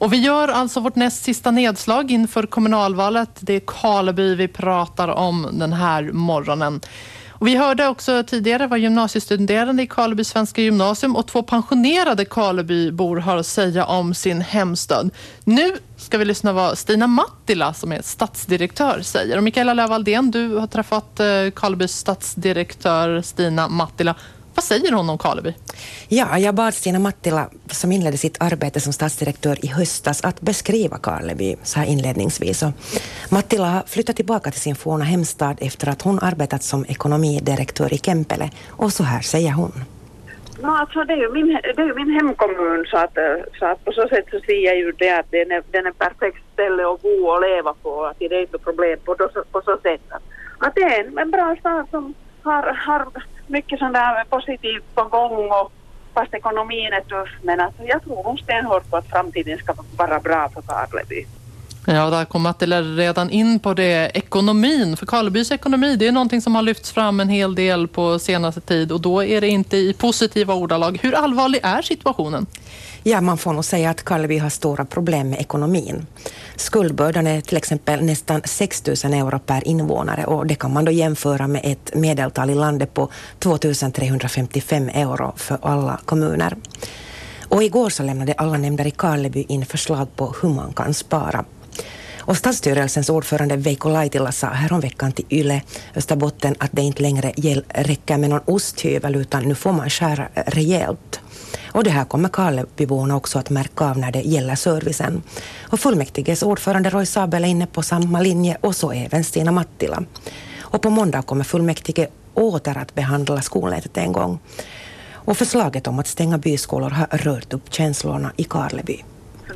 Och vi gör alltså vårt näst sista nedslag inför kommunalvalet. Det är Karleby vi pratar om den här morgonen. Och vi hörde också tidigare vad gymnasiestuderande i Karleby svenska gymnasium och två pensionerade Karlebybor har att säga om sin hemstad. Nu ska vi lyssna vad Stina Mattila som är stadsdirektör säger. Och Mikaela Lövaldén, du har träffat eh, Karlebys stadsdirektör Stina Mattila. Vad säger hon om Karleby? Ja, jag bad Stina Mattila, som inledde sitt arbete som stadsdirektör i höstas, att beskriva Karleby så här inledningsvis. Och Mattila har flyttat tillbaka till sin forna hemstad efter att hon arbetat som ekonomidirektör i Kempele. Och så här säger hon. No, alltså det, är ju min, det är ju min hemkommun så att, så att på så sätt så ser jag ju det att den är, den är perfekt ställe att bo och leva på. Att det är inte problem på, på så sätt att, att det är en, en bra stad som har, har mycket sånt där positivt på gång och fast ekonomin är tuff men alltså jag tror stenhårt på att framtiden ska vara bra för Karleby. Ja, där kom Matti redan in på det. Ekonomin, för Karlebys ekonomi, det är någonting som har lyfts fram en hel del på senaste tid och då är det inte i positiva ordalag. Hur allvarlig är situationen? Ja, man får nog säga att Karleby har stora problem med ekonomin. Skuldbördan är till exempel nästan 6 000 euro per invånare och det kan man då jämföra med ett medeltal i landet på 2 355 euro för alla kommuner. Och igår så lämnade alla nämnder i Karleby in förslag på hur man kan spara. Och stadsstyrelsens ordförande Veikko Laitila sa häromveckan till Yle Österbotten att det inte längre räcker med någon osthyvel utan nu får man skära eh, rejält. Och det här kommer Karlebyborna också att märka av när det gäller servicen. Och fullmäktiges ordförande Roy Sabel är inne på samma linje och så även Stina Mattila. Och på måndag kommer fullmäktige åter att behandla skolnätet en gång. Och förslaget om att stänga byskolor har rört upp känslorna i Karleby.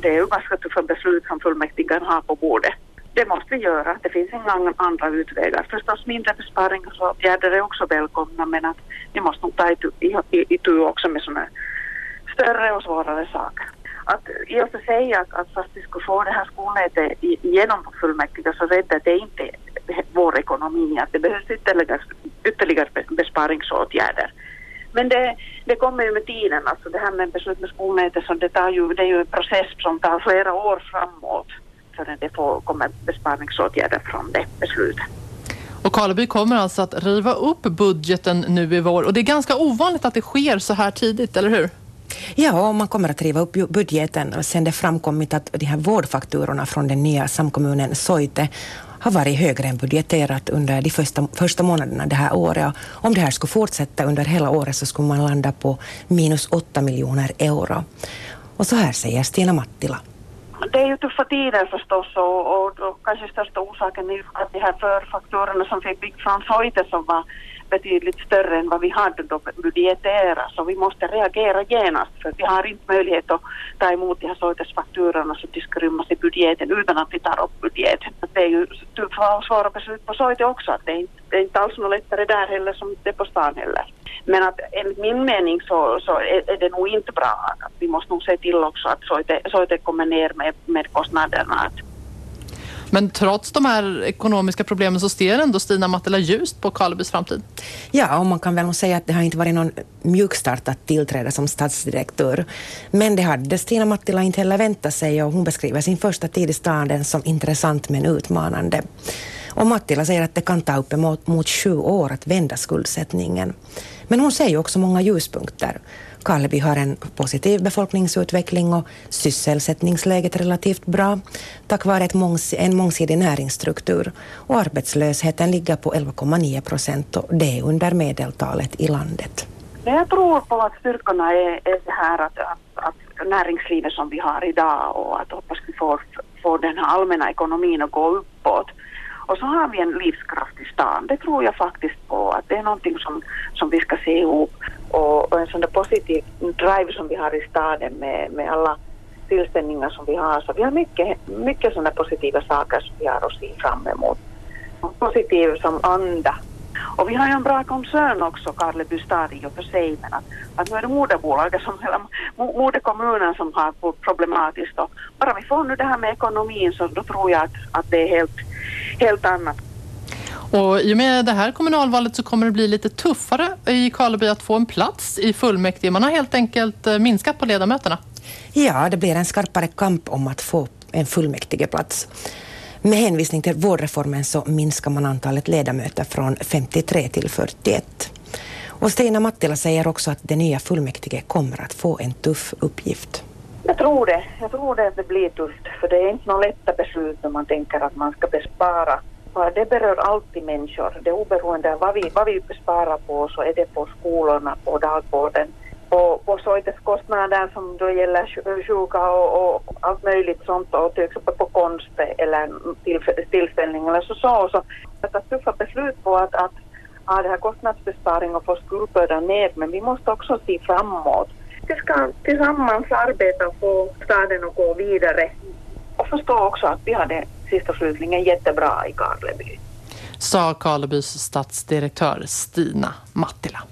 Det är ju ganska tuffa beslut som fullmäktige har på bordet. Det måste vi göra. Det finns inga andra utvägar. Förstås mindre besparingsåtgärder är också välkomna men att vi måste nog ta itu, itu också med sådana större och svårare sak. Att i och för sig att, att fast vi skulle få det här skolnätet genom fullmäktige så räddar det inte vår ekonomi. Att det behövs ytterligare, ytterligare besparingsåtgärder. Men det, det kommer ju med tiden, alltså det här med beslut med skolnätet så det, tar ju, det är ju en process som tar flera år framåt förrän det får, kommer besparingsåtgärder från det beslutet. Och Karleby kommer alltså att riva upp budgeten nu i vår och det är ganska ovanligt att det sker så här tidigt, eller hur? Ja, och man kommer att riva upp budgeten sen det framkommit att de här vårdfakturorna från den nya samkommunen Soite har varit högre än budgeterat under de första, första månaderna det här året. Och om det här skulle fortsätta under hela året så skulle man landa på minus 8 miljoner euro. Och så här säger Stina Mattila. Det är ju tuffa tider förstås och, och, och kanske största orsaken är att de här förfakturorna som vi fick från Soite som var betydligt större än vad vi hade då budgeterat så vi måste reagera genast för vi har inte möjlighet att ta emot de här sorters fakturorna så de ska rymmas i budgeten utan att vi tar upp budgeten. Det är ju och svåra beslut på Soite också att det är inte, det är inte alls något lättare där heller som det är på stan heller. Men att enligt min mening så, så är, det nog inte bra. Vi måste nog se till också att Soite, Soite kommer ner med, med kostnaderna. Att men trots de här ekonomiska problemen så ser ändå Stina Mattila ljust på Karlebys framtid. Ja, och man kan väl säga att det har inte varit någon mjukstart att tillträda som stadsdirektör. Men det hade Stina Mattila inte heller väntat sig och hon beskriver sin första tid i staden som intressant men utmanande. Och Mattila säger att det kan ta uppemot mot sju år att vända skuldsättningen. Men hon ser ju också många ljuspunkter. Karleby har en positiv befolkningsutveckling och sysselsättningsläget relativt bra tack vare ett mångs en mångsidig näringsstruktur och arbetslösheten ligger på 11,9 procent och det är under medeltalet i landet. Jag tror på att styrkorna är, är det här att, att, att näringslivet som vi har idag och att hoppas vi får, får den här allmänna ekonomin att gå uppåt. Och så har vi en livskraftig stan. Det tror jag faktiskt på att det är någonting som, som vi ska se ihop och, och en sån där positiv drive som vi har i staden med, med alla tillställningar som vi har. Så vi har mycket, mycket sådana positiva saker som vi har att se fram emot. Positiv som anda. Och vi har ju en bra koncern också, Karleby stad i och för sig, men att, att nu är det moderbolaget som, eller moderkommunen som har problematiskt och bara vi får nu det här med ekonomin så då tror jag att, att det är helt, helt annat. Och I och med det här kommunalvalet så kommer det bli lite tuffare i Karleby att få en plats i fullmäktige. Man har helt enkelt eh, minskat på ledamöterna. Ja, det blir en skarpare kamp om att få en fullmäktigeplats. Med hänvisning till vårdreformen så minskar man antalet ledamöter från 53 till 41. Och Stina Mattila säger också att det nya fullmäktige kommer att få en tuff uppgift. Jag tror det. Jag tror det att det blir tufft, för det är inte några lätta beslut när man tänker att man ska bespara. Det berör alltid människor. Det är oberoende av vad vi, vad vi besparar på så är det på skolorna, på dagvården, på, på kostnader som då gäller sjuka och, och, allt möjligt sånt och till exempel på konst eller tillställning eller så. så, så att ta tuffa beslut på att, att ha det här kostnadsbesparing och få skuldbördan ner men vi måste också se framåt. Vi ska tillsammans arbeta och få staden att gå vidare och förstå också att vi har det sist och slutligen jättebra i Karleby. Sa Karlebys stadsdirektör Stina Mattila.